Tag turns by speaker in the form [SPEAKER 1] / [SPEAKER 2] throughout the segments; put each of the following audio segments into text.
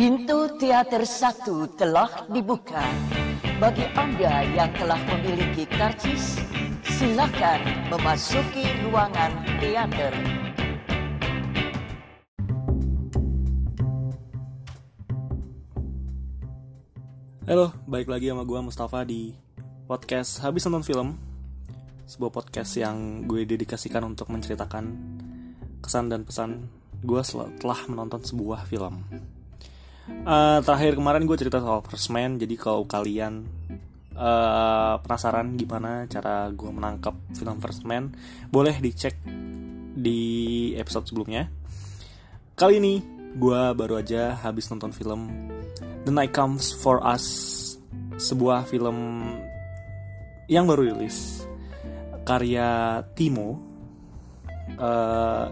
[SPEAKER 1] Pintu teater satu telah dibuka. Bagi Anda yang telah memiliki karcis, silakan memasuki ruangan teater.
[SPEAKER 2] Halo, balik lagi sama gue Mustafa di podcast Habis Nonton Film Sebuah podcast yang gue dedikasikan untuk menceritakan kesan dan pesan gue setelah menonton sebuah film uh, Terakhir kemarin gue cerita soal First Man Jadi kalau kalian uh, penasaran gimana cara gue menangkap film First Man Boleh dicek di episode sebelumnya. Kali ini gue baru aja habis nonton film The Night Comes For Us sebuah film yang baru rilis karya Timo. Uh,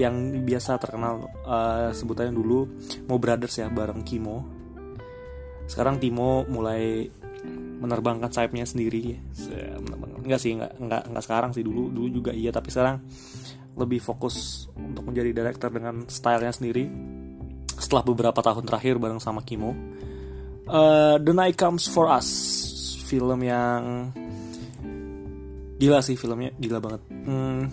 [SPEAKER 2] yang biasa terkenal uh, sebutannya dulu Mo Brothers ya bareng Kimo sekarang Timo mulai menerbangkan sayapnya sendiri enggak sih enggak, enggak enggak sekarang sih dulu dulu juga iya tapi sekarang lebih fokus untuk menjadi director dengan stylenya sendiri setelah beberapa tahun terakhir bareng sama Kimo. Uh, The Night Comes For Us, film yang gila sih filmnya, gila banget. Hmm,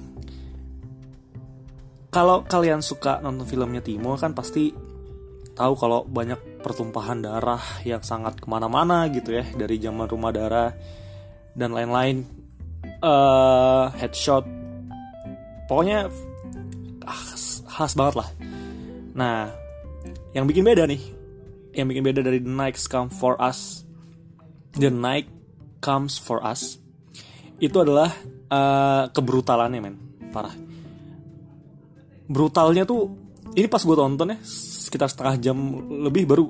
[SPEAKER 2] kalau kalian suka nonton filmnya Timo kan pasti tahu kalau banyak pertumpahan darah yang sangat ke mana-mana gitu ya dari zaman rumah darah dan lain-lain. Uh, headshot. Pokoknya khas, khas banget lah. Nah yang bikin beda nih yang bikin beda dari The Night Comes For Us The Night Comes For Us itu adalah uh, kebrutalannya men. Parah brutalnya tuh ini pas gue tonton ya sekitar setengah jam lebih baru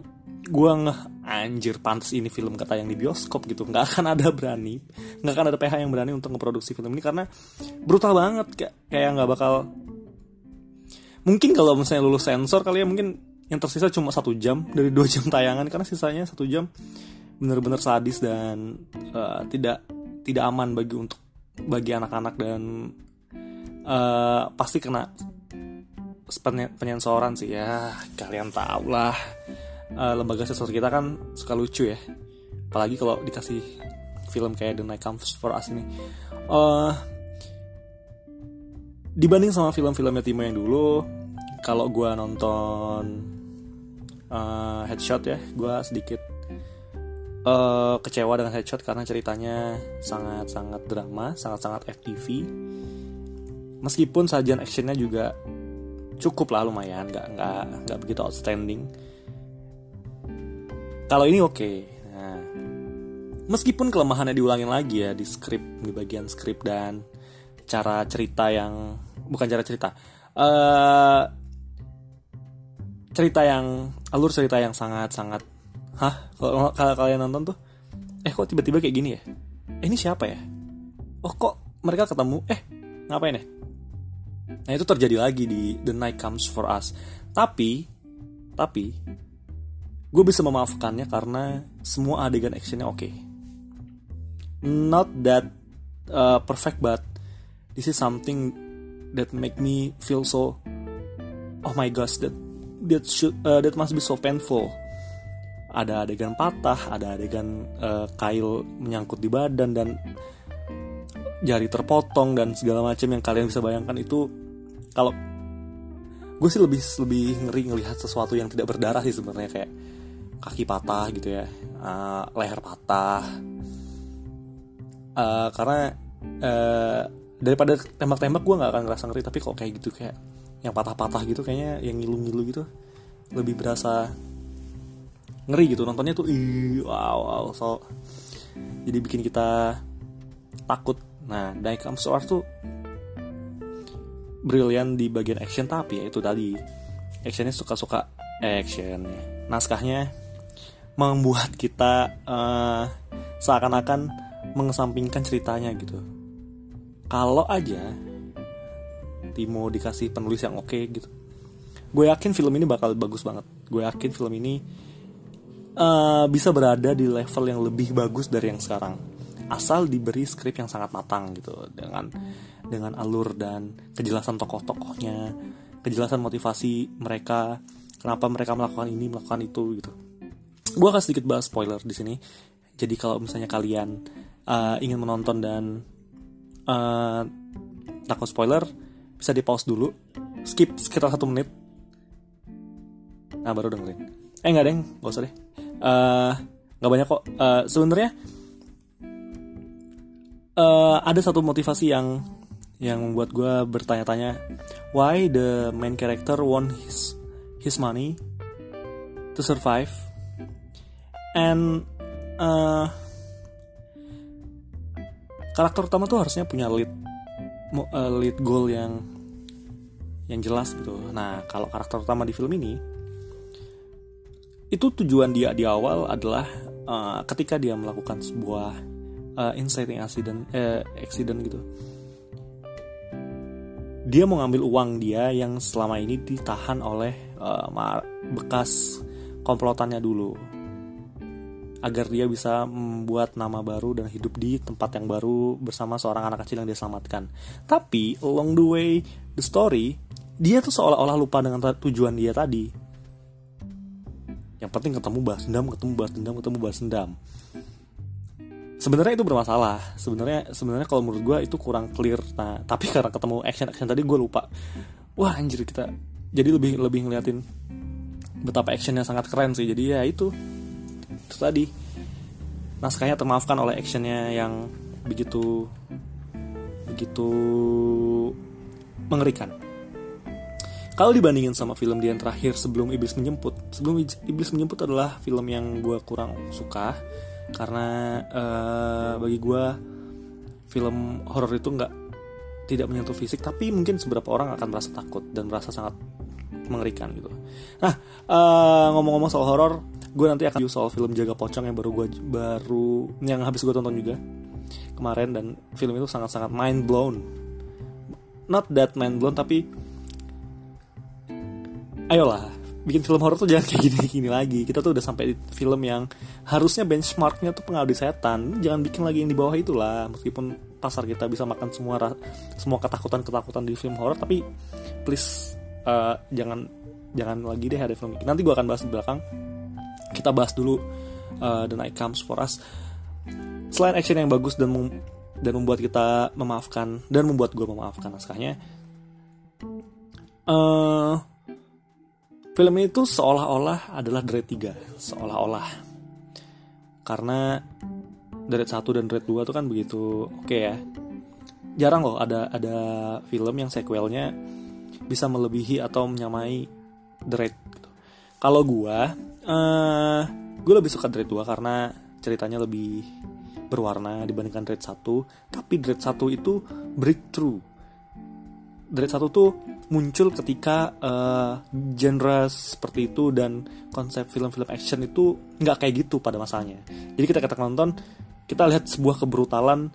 [SPEAKER 2] gue ngeh anjir pantas ini film kata yang di bioskop gitu nggak akan ada berani nggak akan ada PH yang berani untuk ngeproduksi film ini karena brutal banget kayak kayak nggak bakal mungkin kalau misalnya lulus sensor kali ya mungkin yang tersisa cuma satu jam dari dua jam tayangan karena sisanya satu jam benar-benar sadis dan uh, tidak tidak aman bagi untuk bagi anak-anak dan uh, pasti kena penyensoran sih ya. Kalian tahu lah. Uh, lembaga sensor kita kan suka lucu ya. Apalagi kalau dikasih film kayak The Night Comes For Us ini. Uh, dibanding sama film-filmnya Timo yang dulu kalau gue nonton uh, headshot ya gue sedikit uh, kecewa dengan headshot karena ceritanya sangat-sangat drama sangat-sangat FTV meskipun sajian actionnya juga cukup lah lumayan. Nggak nggak nggak begitu outstanding. Kalau ini oke. Okay. nah, meskipun kelemahannya diulangin lagi ya di skrip di bagian skrip dan cara cerita yang bukan cara cerita uh, cerita yang alur cerita yang sangat sangat hah? Kalau kalian nonton tuh eh kok tiba-tiba kayak gini ya? Eh, ini siapa ya? Oh kok mereka ketemu? Eh ngapain ya Nah itu terjadi lagi di The Night Comes For Us. Tapi, tapi, gue bisa memaafkannya karena semua adegan actionnya oke. Okay. Not that uh, perfect, but this is something that make me feel so. Oh my gosh, that that should uh, that must be so painful. Ada adegan patah, ada adegan uh, kail menyangkut di badan dan jari terpotong dan segala macam yang kalian bisa bayangkan itu kalau gue sih lebih lebih ngeri ngelihat sesuatu yang tidak berdarah sih sebenarnya kayak kaki patah gitu ya uh, leher patah. Uh, karena uh, daripada tembak-tembak gue nggak akan ngerasa ngeri tapi kok kayak gitu kayak yang patah-patah gitu kayaknya yang ngilu-ngilu gitu lebih berasa ngeri gitu nontonnya tuh. Ih wow, wow so jadi bikin kita takut. Nah, to Us tuh brilian di bagian action tapi ya itu tadi. Actionnya suka-suka action. Naskahnya membuat kita uh, seakan-akan mengesampingkan ceritanya gitu. Kalau aja Timo dikasih penulis yang oke okay, gitu. Gue yakin film ini bakal bagus banget. Gue yakin film ini uh, bisa berada di level yang lebih bagus dari yang sekarang. Asal diberi skrip yang sangat matang gitu dengan dengan alur dan kejelasan tokoh-tokohnya kejelasan motivasi mereka kenapa mereka melakukan ini melakukan itu gitu. Gue akan sedikit bahas spoiler di sini. Jadi kalau misalnya kalian uh, ingin menonton dan uh, takut spoiler bisa di pause dulu skip sekitar satu menit. Nah baru dengerin. Eh nggak deng. Gak usah deh. Uh, nggak banyak kok. Uh, sebenarnya uh, ada satu motivasi yang yang membuat gue bertanya-tanya why the main character want his his money to survive and uh, karakter utama tuh harusnya punya lead uh, lead goal yang yang jelas gitu. Nah kalau karakter utama di film ini itu tujuan dia di awal adalah uh, ketika dia melakukan sebuah uh, inciting accident uh, accident gitu dia mau ngambil uang dia yang selama ini ditahan oleh uh, bekas komplotannya dulu agar dia bisa membuat nama baru dan hidup di tempat yang baru bersama seorang anak kecil yang dia selamatkan. Tapi along the way the story, dia tuh seolah-olah lupa dengan tujuan dia tadi. Yang penting ketemu bahas dendam, ketemu bahas dendam, ketemu bahas dendam sebenarnya itu bermasalah. Sebenarnya sebenarnya kalau menurut gue itu kurang clear. Nah tapi karena ketemu action action tadi gue lupa. Wah anjir kita jadi lebih lebih ngeliatin betapa actionnya sangat keren sih. Jadi ya itu itu tadi. Naskahnya termaafkan oleh actionnya yang begitu begitu mengerikan. Kalau dibandingin sama film dia yang terakhir sebelum iblis menjemput sebelum iblis menjemput adalah film yang gue kurang suka karena uh, bagi gue film horor itu nggak tidak menyentuh fisik tapi mungkin beberapa orang akan merasa takut dan merasa sangat mengerikan gitu. Nah uh, ngomong-ngomong soal horor, gue nanti akan soal film Jaga Pocong yang baru gue baru yang habis gue tonton juga kemarin dan film itu sangat-sangat mind blown. Not that mind blown tapi ayolah bikin film horor tuh jangan kayak gini-gini lagi. Kita tuh udah sampai di film yang harusnya benchmarknya tuh pengabdi setan. Jangan bikin lagi yang di bawah itulah. Meskipun pasar kita bisa makan semua semua ketakutan-ketakutan di film horor, tapi please uh, jangan jangan lagi deh ada film. Nanti gue akan bahas di belakang. Kita bahas dulu uh, The Night Comes For Us. Selain action yang bagus dan mem dan membuat kita memaafkan dan membuat gue memaafkan naskahnya. Uh, Film itu seolah-olah adalah Dread 3, seolah-olah. Karena Dread 1 dan Dread 2 tuh kan begitu oke okay ya. Jarang loh ada ada film yang sequelnya bisa melebihi atau menyamai Dread gitu. Kalau gua uh, gue lebih suka Dread 2 karena ceritanya lebih berwarna dibandingkan Dread 1, tapi Dread 1 itu breakthrough Dread 1 tuh muncul ketika uh, genre seperti itu dan konsep film-film action itu nggak kayak gitu pada masanya. Jadi kita kata nonton, kita lihat sebuah kebrutalan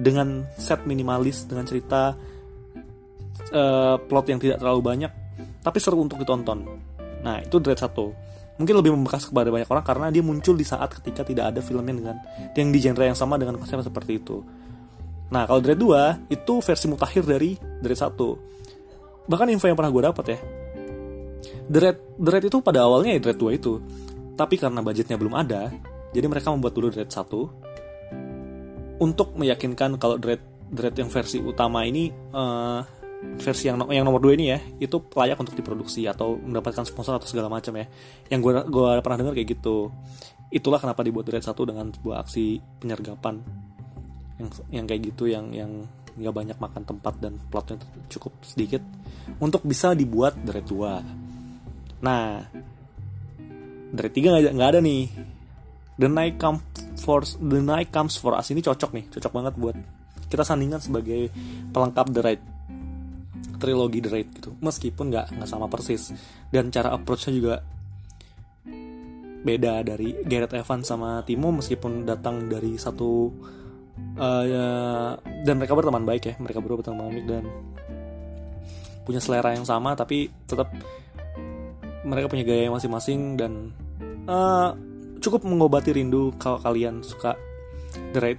[SPEAKER 2] dengan set minimalis dengan cerita uh, plot yang tidak terlalu banyak, tapi seru untuk ditonton. Nah itu Dread 1 mungkin lebih membekas kepada banyak orang karena dia muncul di saat ketika tidak ada filmnya dengan yang di genre yang sama dengan konsep seperti itu. Nah, kalau Dread 2 itu versi mutakhir dari Dread 1. Bahkan info yang pernah gue dapat ya. Dread Dread itu pada awalnya ya Dread 2 itu. Tapi karena budgetnya belum ada, jadi mereka membuat dulu Dread 1 untuk meyakinkan kalau Dread Dread yang versi utama ini uh, versi yang yang nomor 2 ini ya itu layak untuk diproduksi atau mendapatkan sponsor atau segala macam ya. Yang gue gue pernah dengar kayak gitu. Itulah kenapa dibuat Dread 1 dengan sebuah aksi penyergapan yang yang kayak gitu yang yang nggak banyak makan tempat dan plotnya cukup sedikit untuk bisa dibuat dari tua. Nah, dari tiga nggak ada nih. The Night Comes for The Night Comes for Us ini cocok nih, cocok banget buat kita sandingkan sebagai pelengkap The Raid trilogi The Raid gitu. Meskipun nggak nggak sama persis dan cara approachnya juga beda dari Gareth Evans sama Timo meskipun datang dari satu uh, ya, dan mereka berteman baik ya. Mereka berdua berteman baik dan punya selera yang sama tapi tetap mereka punya gaya masing-masing dan uh, cukup mengobati rindu kalau kalian suka The Raid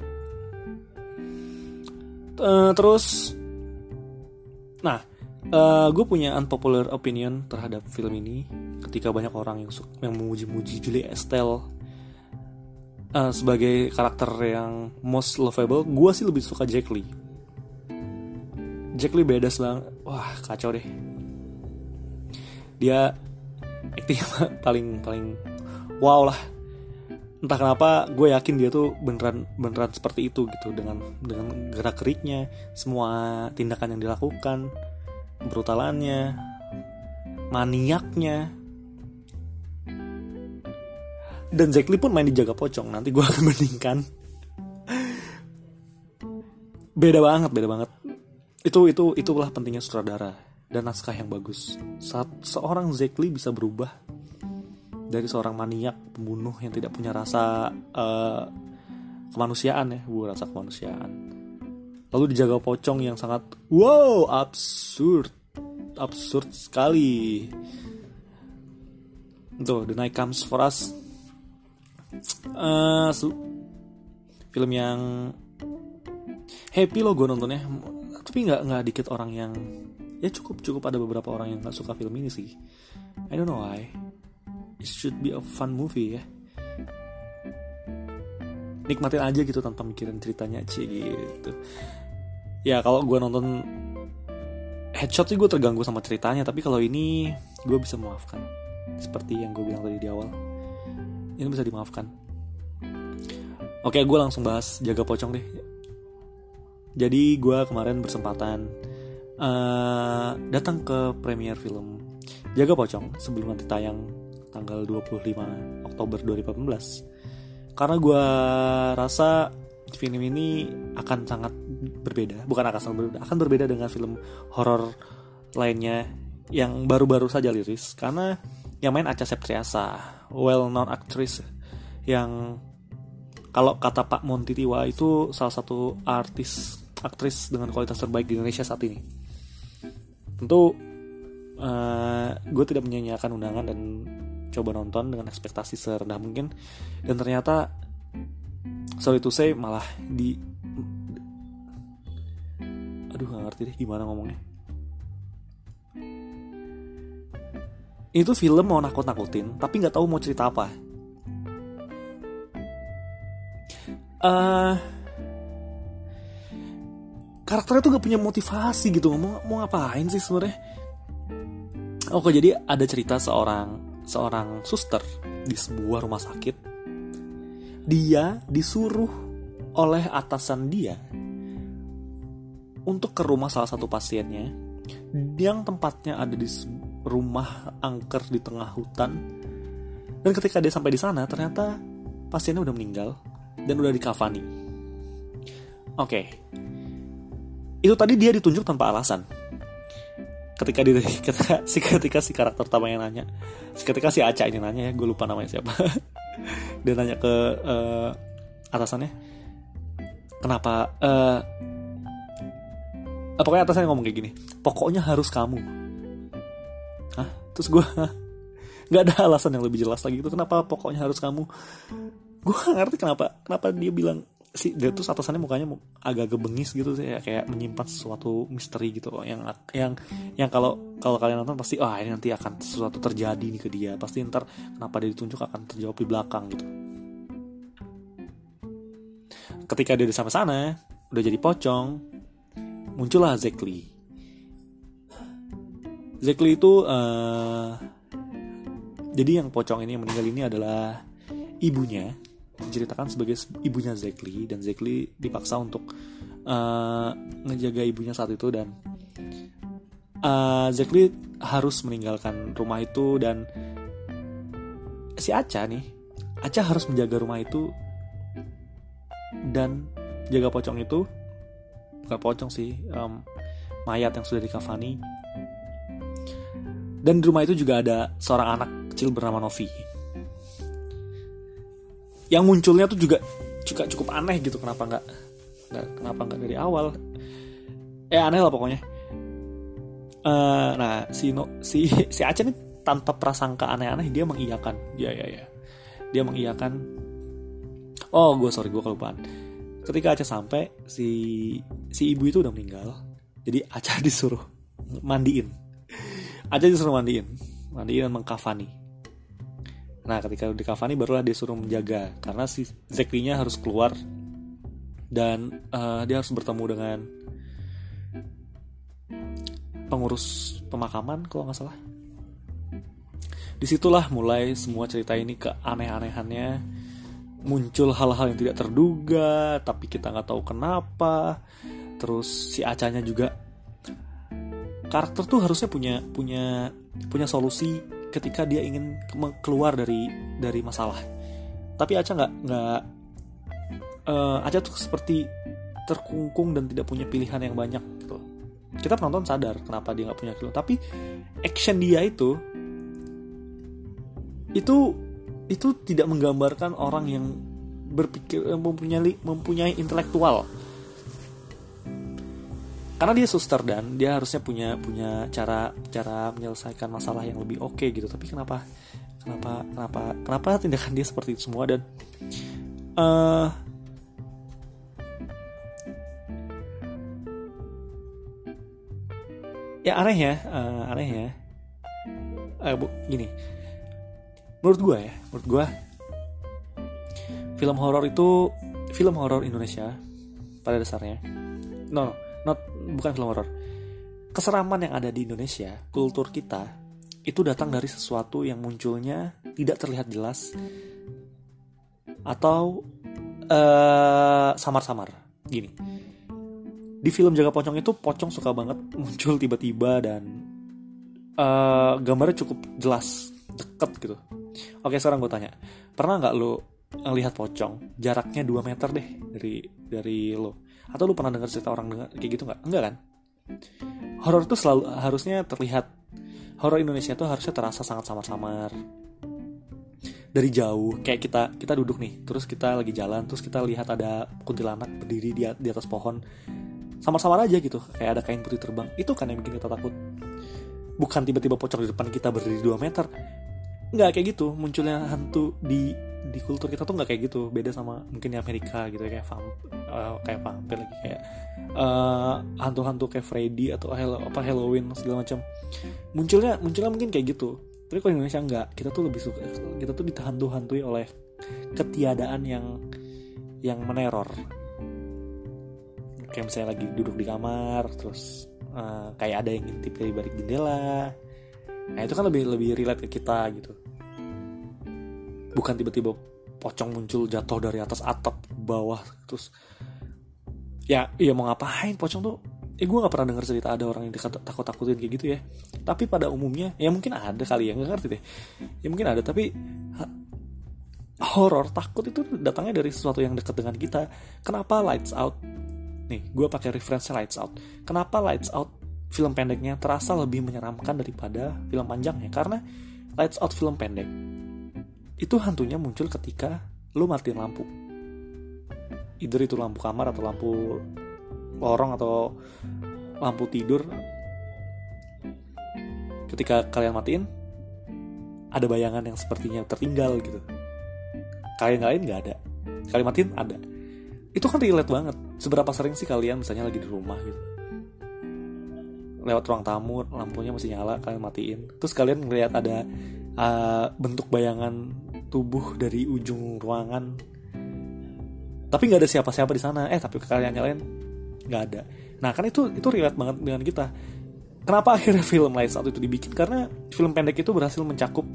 [SPEAKER 2] uh, terus nah uh, gue punya unpopular opinion terhadap film ini ketika banyak orang yang yang memuji-muji Julie Estelle uh, sebagai karakter yang most lovable gue sih lebih suka Jack Lee. Jack Lee beda selang wah kacau deh. Dia acting paling paling wow lah. Entah kenapa gue yakin dia tuh beneran beneran seperti itu gitu dengan dengan gerak geriknya semua tindakan yang dilakukan brutalannya maniaknya dan Zack Lee pun main di jaga pocong nanti gue akan bandingkan. Beda banget beda banget. Itu itu itulah pentingnya sutradara dan naskah yang bagus. Saat seorang Zack Lee bisa berubah dari seorang maniak pembunuh yang tidak punya rasa uh, kemanusiaan ya gue rasa kemanusiaan. Lalu dijaga pocong yang sangat wow absurd absurd sekali. Tuh The Night Comes For Us uh, film yang happy loh gue nontonnya. Tapi nggak nggak dikit orang yang ya cukup cukup ada beberapa orang yang nggak suka film ini sih. I don't know why. It should be a fun movie ya. Nikmatin aja gitu tanpa mikirin ceritanya aja gitu. Ya kalau gue nonton headshot sih gue terganggu sama ceritanya tapi kalau ini gue bisa memaafkan. Seperti yang gue bilang tadi di awal ini bisa dimaafkan. Oke gue langsung bahas jaga pocong deh. Jadi gue kemarin bersempatan uh, datang ke premier film jaga pocong sebelum nanti tayang tanggal 25 Oktober 2018 karena gue rasa film ini akan sangat berbeda bukan akan sangat berbeda akan berbeda dengan film horor lainnya yang baru-baru saja liris karena yang main Acha Septriasa well known actress yang kalau kata Pak Monti Tiwa itu salah satu artis aktris dengan kualitas terbaik di Indonesia saat ini. Tentu uh, gue tidak menyanyiakan undangan dan coba nonton dengan ekspektasi serendah mungkin. Dan ternyata sorry to say malah di aduh gak ngerti deh gimana ngomongnya itu film mau nakut-nakutin tapi nggak tahu mau cerita apa. Uh, karakternya tuh gak punya motivasi gitu mau mau ngapain sih sebenarnya? Oke jadi ada cerita seorang seorang suster di sebuah rumah sakit. Dia disuruh oleh atasan dia untuk ke rumah salah satu pasiennya. Yang tempatnya ada di rumah angker di tengah hutan. Dan ketika dia sampai di sana, ternyata pasiennya udah meninggal dan udah dikafani. Oke, okay. itu tadi dia ditunjuk tanpa alasan ketika di ketika si ketika si karakter utama yang nanya si ketika si Aca ini nanya ya gue lupa namanya siapa dia nanya ke uh, atasannya kenapa uh, pokoknya atasannya ngomong kayak gini pokoknya harus kamu ah terus gue nggak ada alasan yang lebih jelas lagi. Itu kenapa pokoknya harus kamu? Gue ngerti kenapa kenapa dia bilang si dia tuh atasannya mukanya agak-agak bengis gitu sih ya, kayak menyimpan sesuatu misteri gitu. Yang yang yang kalau kalau kalian nonton pasti ah oh, ini nanti akan sesuatu terjadi nih ke dia. Pasti ntar kenapa dia ditunjuk akan terjawab di belakang gitu. Ketika dia udah sampai sana udah jadi pocong muncullah Zack Lee itu uh, jadi yang pocong ini yang meninggal ini adalah ibunya. Diceritakan sebagai ibunya Lee dan Lee dipaksa untuk uh, ngejaga ibunya saat itu dan uh, Zack Lee harus meninggalkan rumah itu dan si Aca nih Aca harus menjaga rumah itu dan jaga pocong itu. Bukan pocong sih um, mayat yang sudah dikafani dan di rumah itu juga ada seorang anak kecil bernama Novi. Yang munculnya tuh juga juga cukup aneh gitu kenapa nggak kenapa nggak dari awal. Eh aneh lah pokoknya. Uh, nah si no, si si Aceh nih tanpa prasangka aneh-aneh dia mengiyakan. Ya ya ya. Dia mengiyakan. Oh gue sorry gue kelupaan. Ketika Aceh sampai si si ibu itu udah meninggal. Jadi Aceh disuruh mandiin aja disuruh mandiin. Mandiin dan mengkafani nah ketika di kafani barulah dia suruh menjaga. Karena si Zekrinya harus keluar dan uh, dia harus bertemu dengan pengurus pemakaman kalau nggak salah. Di situlah mulai semua cerita ini ke aneh-anehannya. Muncul hal-hal yang tidak terduga tapi kita nggak tahu kenapa. Terus si acanya juga karakter tuh harusnya punya punya punya solusi ketika dia ingin keluar dari dari masalah. Tapi Aca nggak nggak uh, Aca tuh seperti terkungkung dan tidak punya pilihan yang banyak gitu. Kita penonton sadar kenapa dia nggak punya pilihan tapi action dia itu itu itu tidak menggambarkan orang yang berpikir eh, mempunyai mempunyai intelektual karena dia suster dan dia harusnya punya punya cara cara menyelesaikan masalah yang lebih oke okay gitu. Tapi kenapa kenapa kenapa kenapa tindakan dia seperti itu semua? Dan uh, ya aneh ya uh, aneh ya. Uh, bu, gini. Menurut gue ya menurut gue film horor itu film horor Indonesia pada dasarnya no, no not bukan film horor. Keseraman yang ada di Indonesia kultur kita itu datang dari sesuatu yang munculnya tidak terlihat jelas atau samar samar-samar. Gini di film Jaga Pocong itu Pocong suka banget muncul tiba-tiba dan uh, gambarnya cukup jelas deket gitu. Oke sekarang gue tanya, pernah nggak lo ngelihat pocong? Jaraknya 2 meter deh dari dari lo? Atau lo pernah dengar cerita orang dengar kayak gitu nggak? Enggak kan? Horor tuh selalu harusnya terlihat. Horor Indonesia tuh harusnya terasa sangat samar-samar. Dari jauh kayak kita kita duduk nih terus kita lagi jalan terus kita lihat ada kuntilanak berdiri di, di atas pohon. Samar-samar aja gitu kayak ada kain putih terbang. Itu kan yang bikin kita takut. Bukan tiba-tiba pocong di depan kita berdiri 2 meter nggak kayak gitu. Munculnya hantu di di kultur kita tuh nggak kayak gitu. Beda sama mungkin di Amerika gitu kayak vamp, uh, kayak vampir lagi kayak uh, hantu-hantu kayak Freddy atau Halo, apa Halloween segala macam. Munculnya munculnya mungkin kayak gitu. Tapi kalau Indonesia nggak kita tuh lebih suka kita tuh dihantu-hantui oleh ketiadaan yang yang meneror. Kayak misalnya lagi duduk di kamar terus uh, kayak ada yang ngintip dari balik jendela nah itu kan lebih lebih relate ke kita gitu. Bukan tiba-tiba pocong muncul jatuh dari atas atap bawah terus ya iya mau ngapain pocong tuh? Eh gue nggak pernah dengar cerita ada orang yang takut takutin kayak gitu ya. Tapi pada umumnya ya mungkin ada kali ya nggak ngerti deh. Ya mungkin ada tapi horor takut itu datangnya dari sesuatu yang dekat dengan kita. Kenapa lights out? Nih gue pakai referensi lights out. Kenapa lights out film pendeknya terasa lebih menyeramkan daripada film panjangnya. Karena lights out film pendek itu hantunya muncul ketika lu matiin lampu. Either itu lampu kamar atau lampu lorong atau lampu tidur. Ketika kalian matiin ada bayangan yang sepertinya tertinggal gitu. Kalian lain nggak ada. Kalian matiin ada. Itu kan relate banget. Seberapa sering sih kalian misalnya lagi di rumah gitu lewat ruang tamu lampunya masih nyala kalian matiin. Terus kalian ngeliat ada uh, bentuk bayangan tubuh dari ujung ruangan. Tapi nggak ada siapa-siapa di sana. Eh tapi kalian nyalain nggak ada. Nah kan itu itu relate banget dengan kita. Kenapa akhirnya film Lights Out itu dibikin? Karena film pendek itu berhasil mencakup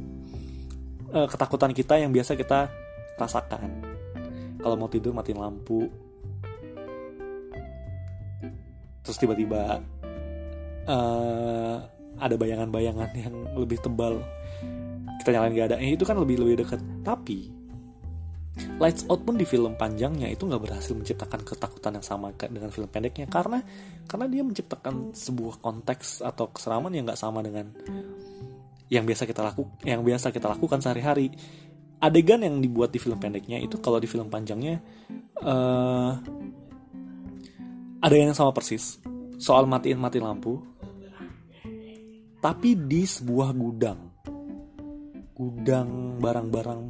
[SPEAKER 2] uh, ketakutan kita yang biasa kita rasakan. Kalau mau tidur matiin lampu. Terus tiba-tiba uh, ada bayangan-bayangan yang lebih tebal. Kita nyalain gak ada. Eh, itu kan lebih lebih dekat. Tapi Lights Out pun di film panjangnya itu nggak berhasil menciptakan ketakutan yang sama dengan film pendeknya. Karena karena dia menciptakan sebuah konteks atau keseraman yang nggak sama dengan yang biasa kita laku yang biasa kita lakukan sehari-hari. Adegan yang dibuat di film pendeknya itu kalau di film panjangnya uh, ada yang sama persis. Soal matiin mati lampu tapi di sebuah gudang. Gudang barang-barang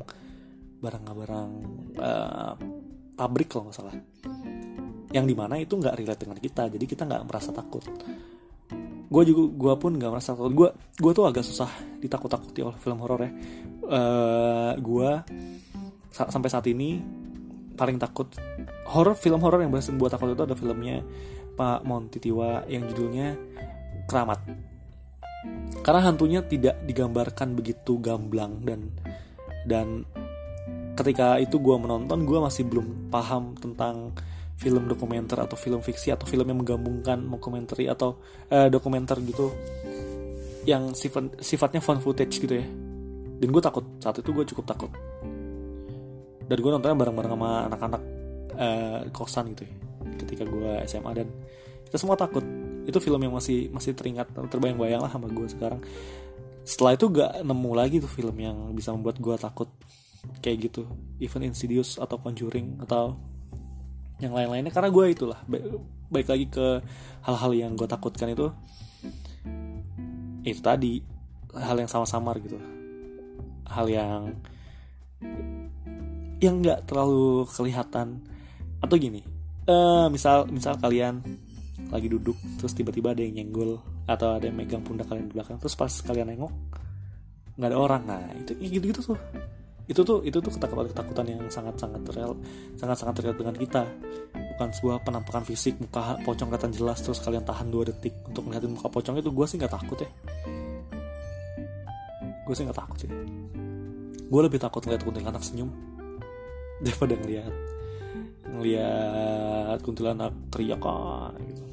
[SPEAKER 2] barang-barang uh, pabrik kalau nggak salah. Yang di mana itu nggak relate dengan kita jadi kita nggak merasa takut. Gue juga gue pun nggak merasa takut. Gue gue tuh agak susah ditakut-takuti oleh film horor ya. Uh, gue sa sampai saat ini paling takut horor film horor yang berhasil buat takut itu ada filmnya Pak Monty Tiwa yang judulnya Keramat karena hantunya tidak digambarkan begitu gamblang dan dan ketika itu gue menonton gue masih belum paham tentang film dokumenter atau film fiksi atau film yang menggabungkan dokumenter atau uh, dokumenter gitu yang sifat sifatnya fun footage gitu ya. Dan gue takut. Saat itu gue cukup takut. Dan gue nontonnya bareng-bareng sama anak-anak uh, kosan gitu ya ketika gue SMA dan kita semua takut itu film yang masih masih teringat terbayang-bayang lah sama gue sekarang. Setelah itu gak nemu lagi tuh film yang bisa membuat gue takut kayak gitu. Even Insidious atau Conjuring atau yang lain-lainnya. Karena gue itulah baik, lagi ke hal-hal yang gue takutkan itu. Itu tadi hal yang sama-samar gitu. Hal yang yang nggak terlalu kelihatan. Atau gini uh, misal misal kalian lagi duduk terus tiba-tiba ada yang nyenggol atau ada yang megang pundak kalian di belakang terus pas kalian nengok nggak ada orang. Nah itu gitu gitu tuh. Itu tuh itu tuh ketakutan ketakutan yang sangat sangat real sangat sangat terlihat dengan kita. Bukan sebuah penampakan fisik muka pocong kelihatan jelas terus kalian tahan dua detik untuk melihat muka pocong itu gue sih nggak takut ya. Gue sih nggak takut sih. Gue lebih takut ngeliat kuntilanak senyum daripada ngeliat ngeliat kuntilanak teriak gitu.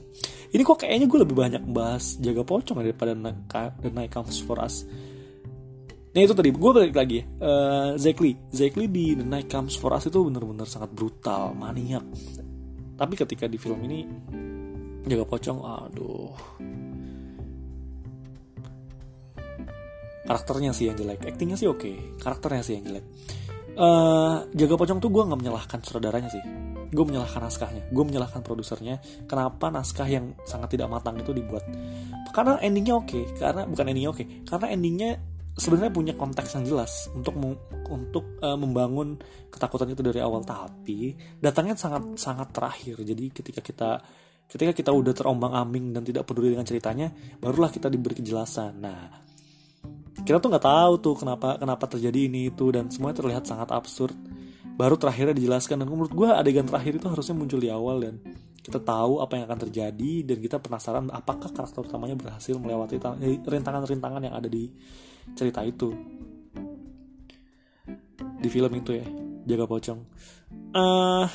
[SPEAKER 2] Ini kok kayaknya gue lebih banyak bahas jaga pocong daripada The Night Comes For Us. Nah itu tadi gue balik lagi. Uh, Zekli Zekli di The Night Comes For Us itu bener-bener sangat brutal Maniak. Tapi ketika di film ini Jaga pocong Aduh. Karakternya sih yang jelek. Actingnya sih oke. Okay. Karakternya sih yang jelek uh, Jaga pocong tuh gue gak menyalahkan saudaranya sih. Gue menyalahkan naskahnya. Gue menyalahkan produsernya. Kenapa naskah yang sangat tidak matang itu dibuat? Karena endingnya oke. Okay. Karena bukan endingnya oke. Okay. Karena endingnya sebenarnya punya konteks yang jelas untuk untuk uh, membangun ketakutan itu dari awal. Tapi datangnya sangat sangat terakhir. Jadi ketika kita ketika kita udah terombang ambing dan tidak peduli dengan ceritanya barulah kita diberi kejelasan. Nah kita tuh nggak tahu tuh kenapa kenapa terjadi ini itu dan semuanya terlihat sangat absurd. Baru terakhirnya dijelaskan dan menurut gue adegan terakhir itu harusnya muncul di awal dan kita tahu apa yang akan terjadi dan kita penasaran apakah karakter utamanya berhasil melewati rintangan-rintangan yang ada di cerita itu. Di film itu ya jaga pocong. Uh,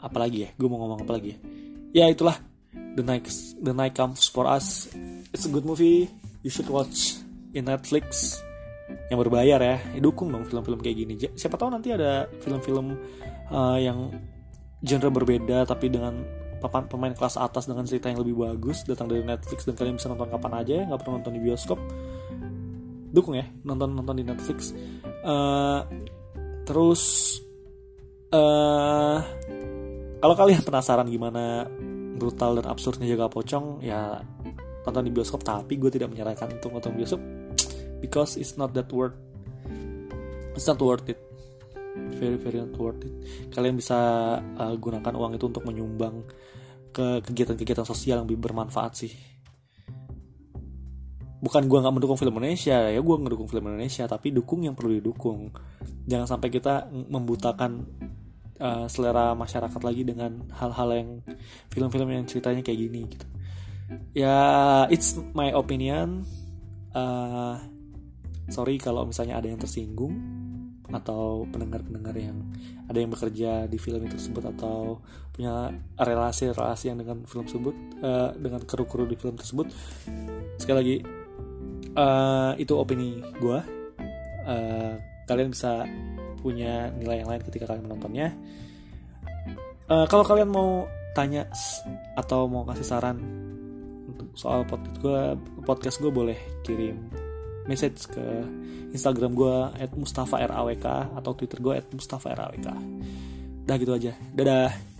[SPEAKER 2] apalagi ya? Gue mau ngomong apa lagi ya? Ya itulah the night the night comes for us. It's a good movie. You should watch in Netflix. Yang berbayar ya, ya dukung dong film-film kayak gini. Siapa tahu nanti ada film-film uh, yang genre berbeda tapi dengan papan pemain kelas atas dengan cerita yang lebih bagus datang dari Netflix dan kalian bisa nonton kapan aja ya. Nggak perlu nonton di bioskop. Dukung ya nonton nonton di Netflix. Uh, terus uh, kalau kalian penasaran gimana brutal dan absurdnya jaga pocong ya nonton di bioskop tapi gue tidak menyarankan untuk nonton bioskop because it's not that worth it's not worth it. Very very not worth it. Kalian bisa uh, gunakan uang itu untuk menyumbang ke kegiatan-kegiatan sosial yang lebih bermanfaat sih. Bukan gue nggak mendukung film Indonesia ya gue ngedukung film Indonesia tapi dukung yang perlu didukung. Jangan sampai kita membutakan uh, selera masyarakat lagi dengan hal-hal yang film-film yang ceritanya kayak gini gitu. Ya it's my opinion uh, sorry kalau misalnya ada yang tersinggung atau pendengar-pendengar yang ada yang bekerja di film itu tersebut atau punya relasi-relasi yang dengan film tersebut uh, dengan kru-kru di film tersebut. Sekali lagi uh, itu opini gue uh, kalian bisa punya nilai yang lain ketika kalian menontonnya uh, kalau kalian mau tanya atau mau kasih saran untuk soal podcast gue podcast gue boleh kirim message ke Instagram gue at Mustafa RAWK atau Twitter gue at Mustafa RAWK. Udah gitu aja. Dadah.